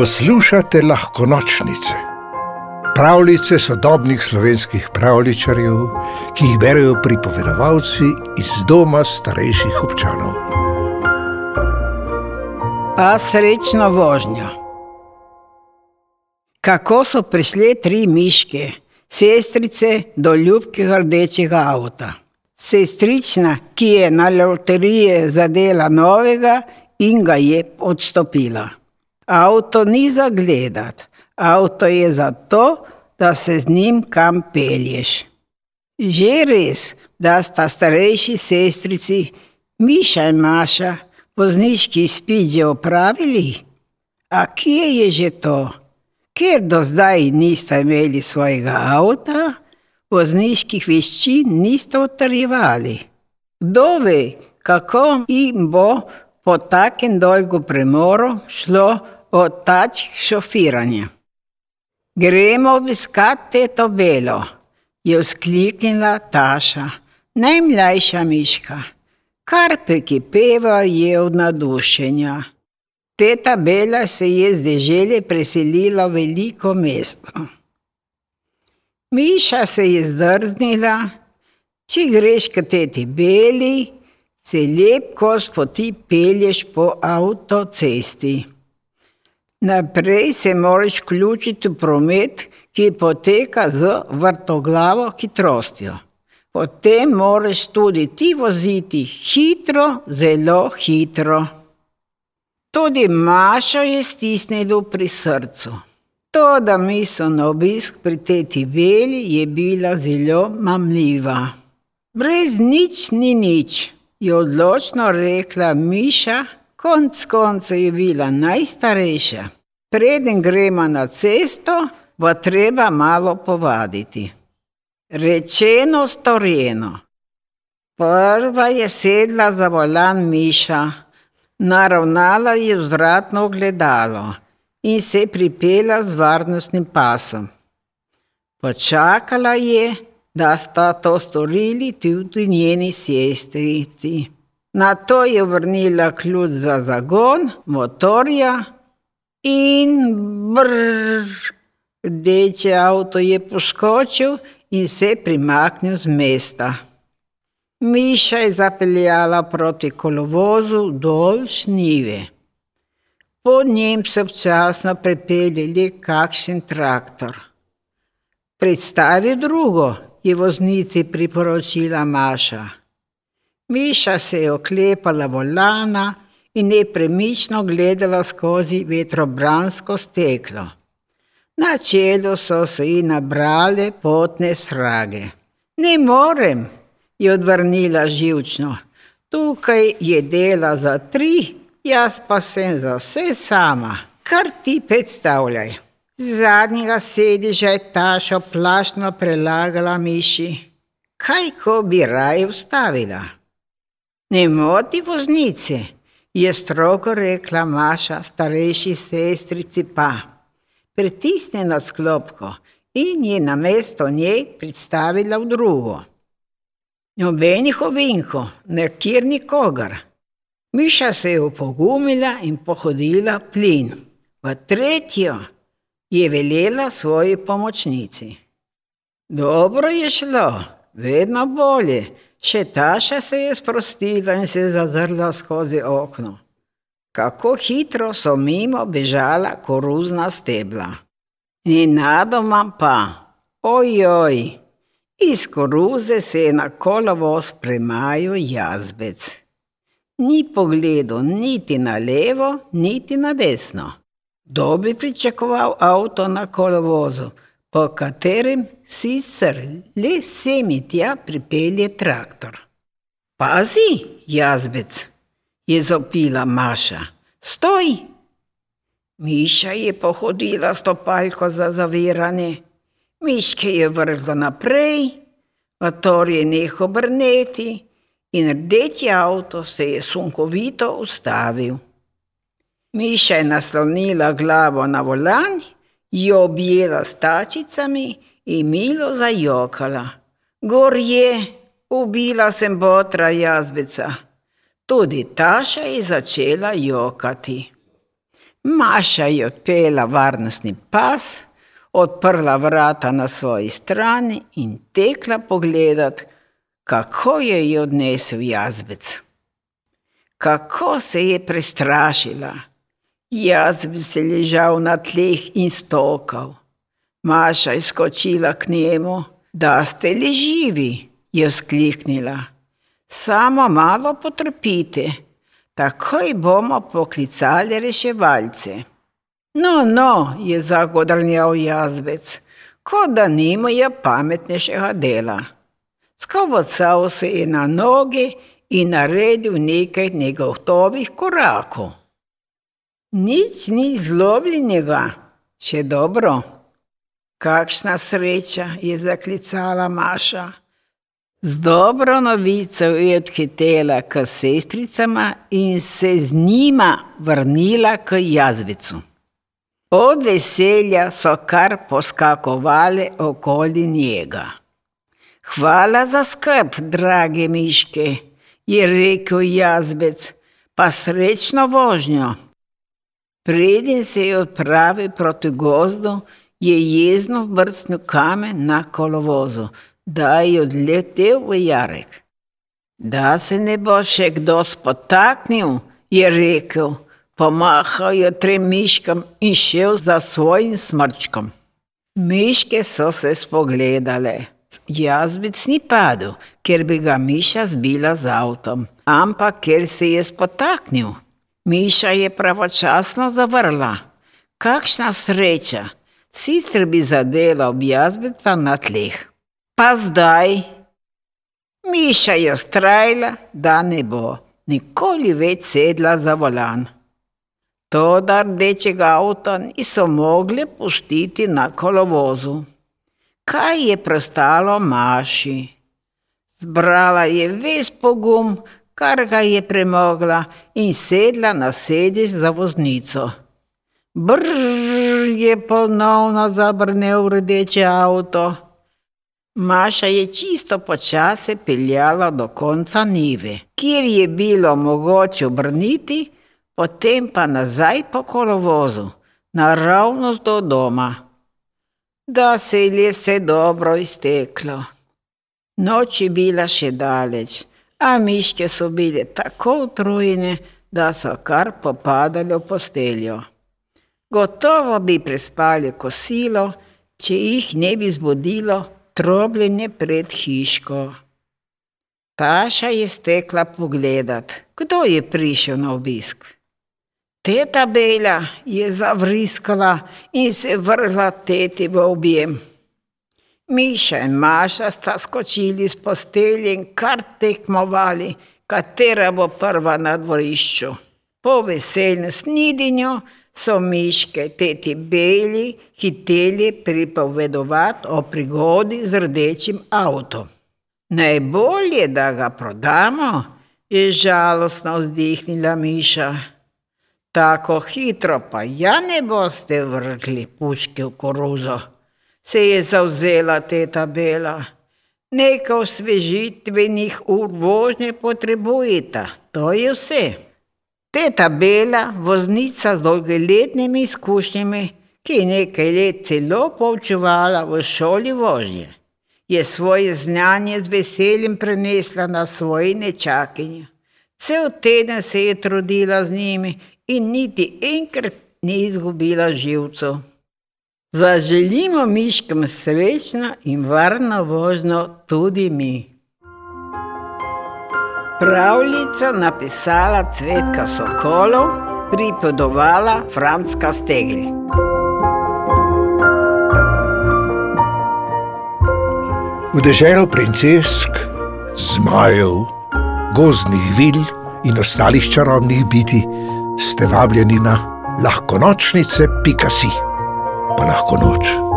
Poslušate lahko nočnice, pravljice sodobnih slovenskih pravličarjev, ki jih berijo pripovedovalci iz doma starejših občanov. Pa srečno vožnjo. Kako so prišle tri miške, sestrice do ljubkega rdečega avta? Sestrična, ki je na loteriji zadela novega in ga je odstopila. Avto ni za gledati, avto je zato, da se z njim kam pelješ. Že res, da sta starejši sestrici, Miša in Maša, vozniški izpit že opravili? A kje je že to? Ker do zdaj nista imeli svojega avta, vozniških veščin nista utrjevali. Kdo ve, kako jim bo po takem dolgu premoru šlo od tač šofiranja. Gremo obiskat teto Belo, je vzkliknila Taša, najmlajša miška, kar prekipeva je od nadušenja. Teta Bela se je z dežele preselila v veliko mesto. Miša se je zdrznila, če greš k teti Beli, se lep kos poti pelješ po avtocesti. Naprej se moraš vključiti v promet, ki poteka z vrtoglavo hitrostjo. Potem moraš tudi ti voziti hitro, zelo hitro. Tudi Mašo je stisnilo pri srcu. To, da misel na obisk pri teti Veli je bila zelo mamljiva. Brez nič ni nič, je odločno rekla Miša, konc konca je bila najstarejša. Preden gremo na cesto, bo treba malo povaditi. Rečeno, storjeno. Prva je sedla za volan Miša, naravnala je vzvratno gledalo in se pripela z varnostnim pasom. Počakala je, da sta to storili tudi njeni sestrici. Na to je vrnila ključ za zagon motorja in brrr, rdeče avto je poskočil in se primaknil z mesta. Miša je zapeljala proti kolovozu dol šnive. Po njem so občasno prepeljali kakšen traktor. Predstavi drugo, je voznici priporočila Maša. Miša se je oklepala volana in nepremično gledala skozi vetrobransko steklo. Na čelu so se ji nabrale potne srage. Ne morem, je odvrnila živčno. Tukaj je dela za tri, jaz pa sem za vse sama. Kar ti predstavljaj. Z zadnjega sediža je tašo plašno prelagala miši. Kaj, ko bi raje ustavila? Ne moti voznice, je strogo rekla Maša starejši sestrici pa. Pritisne na sklopko in je na mesto nje predstavila v drugo. Nobenih ovinkov, nekjer nikogar. Miša se je upogumila in pohodila plin. V tretjo je velela svoji pomočnici. Dobro je šlo, vedno bolje, še taša se je sprostila in se zazrla skozi okno. Kako hitro so mimo bežala koruzna stebla. Nenadoma pa, ojoj, iz koruze se je na kolovoz premajal jazbec. Ni pogledal niti na levo, niti na desno. Kdo bi pričakoval avto na kolovozu, po katerem sicer le semi tja pripelje traktor? Pazi, jazbec, je zopila Maša, stoj! Miša je pohodila stopalko za zaviranje, miške je vrgla naprej, motor je nehal brneti in rdeči avto se je sunkovito ustavil. Miša je naslonila glavo na volan, jo objela s tačicami in milo zajokala. Gor je, ubila sem botra jazbeca. Tudi Taša je začela jokati. Maša je odpela varnostni pas, odprla vrata na svoji strani in tekla pogledat, kako je ji odnesel jazbec. Kako se je prestrašila. Jazbec je ležal na tleh in stokal. Maša je skočila k njemu, da ste li živi, je vzkliknila. Samo malo potrpite, takoj bomo poklicali reševalce. No, no, je zagodrnjal jazbec, kot da nimajo pametnejšega dela. Skovocal se je na noge in naredil nekaj negotovih korakov. Nič ni zlobljenega, še dobro. Kakšna sreča, je zaklicala Maša. Z dobro novico je odhitela k sestricama in se z njima vrnila k jazvicu. Od veselja so kar poskakovali okoli njega. Hvala za skrb, drage miške, je rekel jazbec, pa srečno vožnjo. Preden se je odpravil proti gozdu, je jezno vrstnil kamen na kolovozu, da je odletel v jarek. Da se ne bo še kdo spotaknil, je rekel pomahal je trem miškam in šel za svojim smrčkom. Miške so se spogledale. Jazbec ni padel, ker bi ga Miša zbila z avtom, ampak ker se je spotaknil. Miša je pravočasno zavrla. Kakšna sreča, sicer bi zadela ob jazbeca na tleh. Pa zdaj. Miša je ustrajala, da ne bo nikoli več sedla za volan. To, da rdečega avta niso mogli pustiti na kolovozu. Kaj je prestalo Maši? Zbrala je ves pogum, kar ga je premogla, in sedla na sedež za voznico. Brrr je ponovno zabrnil rdeče avto. Maša je čisto počasi peljala do konca nive, kjer je bilo mogoče obrniti potem pa nazaj po kolovozu, naravnost do doma. Da se je vse dobro izteklo. Noč je bila še daleč, a miške so bile tako utrujene, da so kar popadali v posteljo. Gotovo bi prespali kosilo, če jih ne bi zbudilo trobljenje pred hiško. Taša je stekla pogledat, kdo je prišel na obisk. Teta Bela je zavriskala in se vrgla teti v objem. Miša in Maša sta skočili z postelje in kar tekmovali, katera bo prva na dvorišču. Po veselnem snidinju so miške teti Beli hiteli pripovedovati o prigodi z rdečim avtom. Najbolje, da ga prodamo, je žalostno vzdihnila Miša. Tako hitro pa ja ne boste vrgli puške v koruzo, se je zauzela teta Bela. Nekaj osvežitvenih ur vožnje potrebujete, to je vse. Teta Bela, voznica z dolgoletnimi izkušnjami, ki je nekaj let celo poučevala v šoli vožnje, je svoje znanje z veseljem prenesla na svoje nečakinje. Cel teden se je trudila z njimi in niti enkrat ni izgubila živcev. Zaželimo miškam srečno in varno vožnjo tudi mi. Pravljico napisala Cvetka Sokolov, pripovedovala Franska Stegel. V deželo princesk, zmajev, gozdnih vil in ostalih čarobnih biti ste vabljeni na lahko nočnice, pika si, pa lahko noč.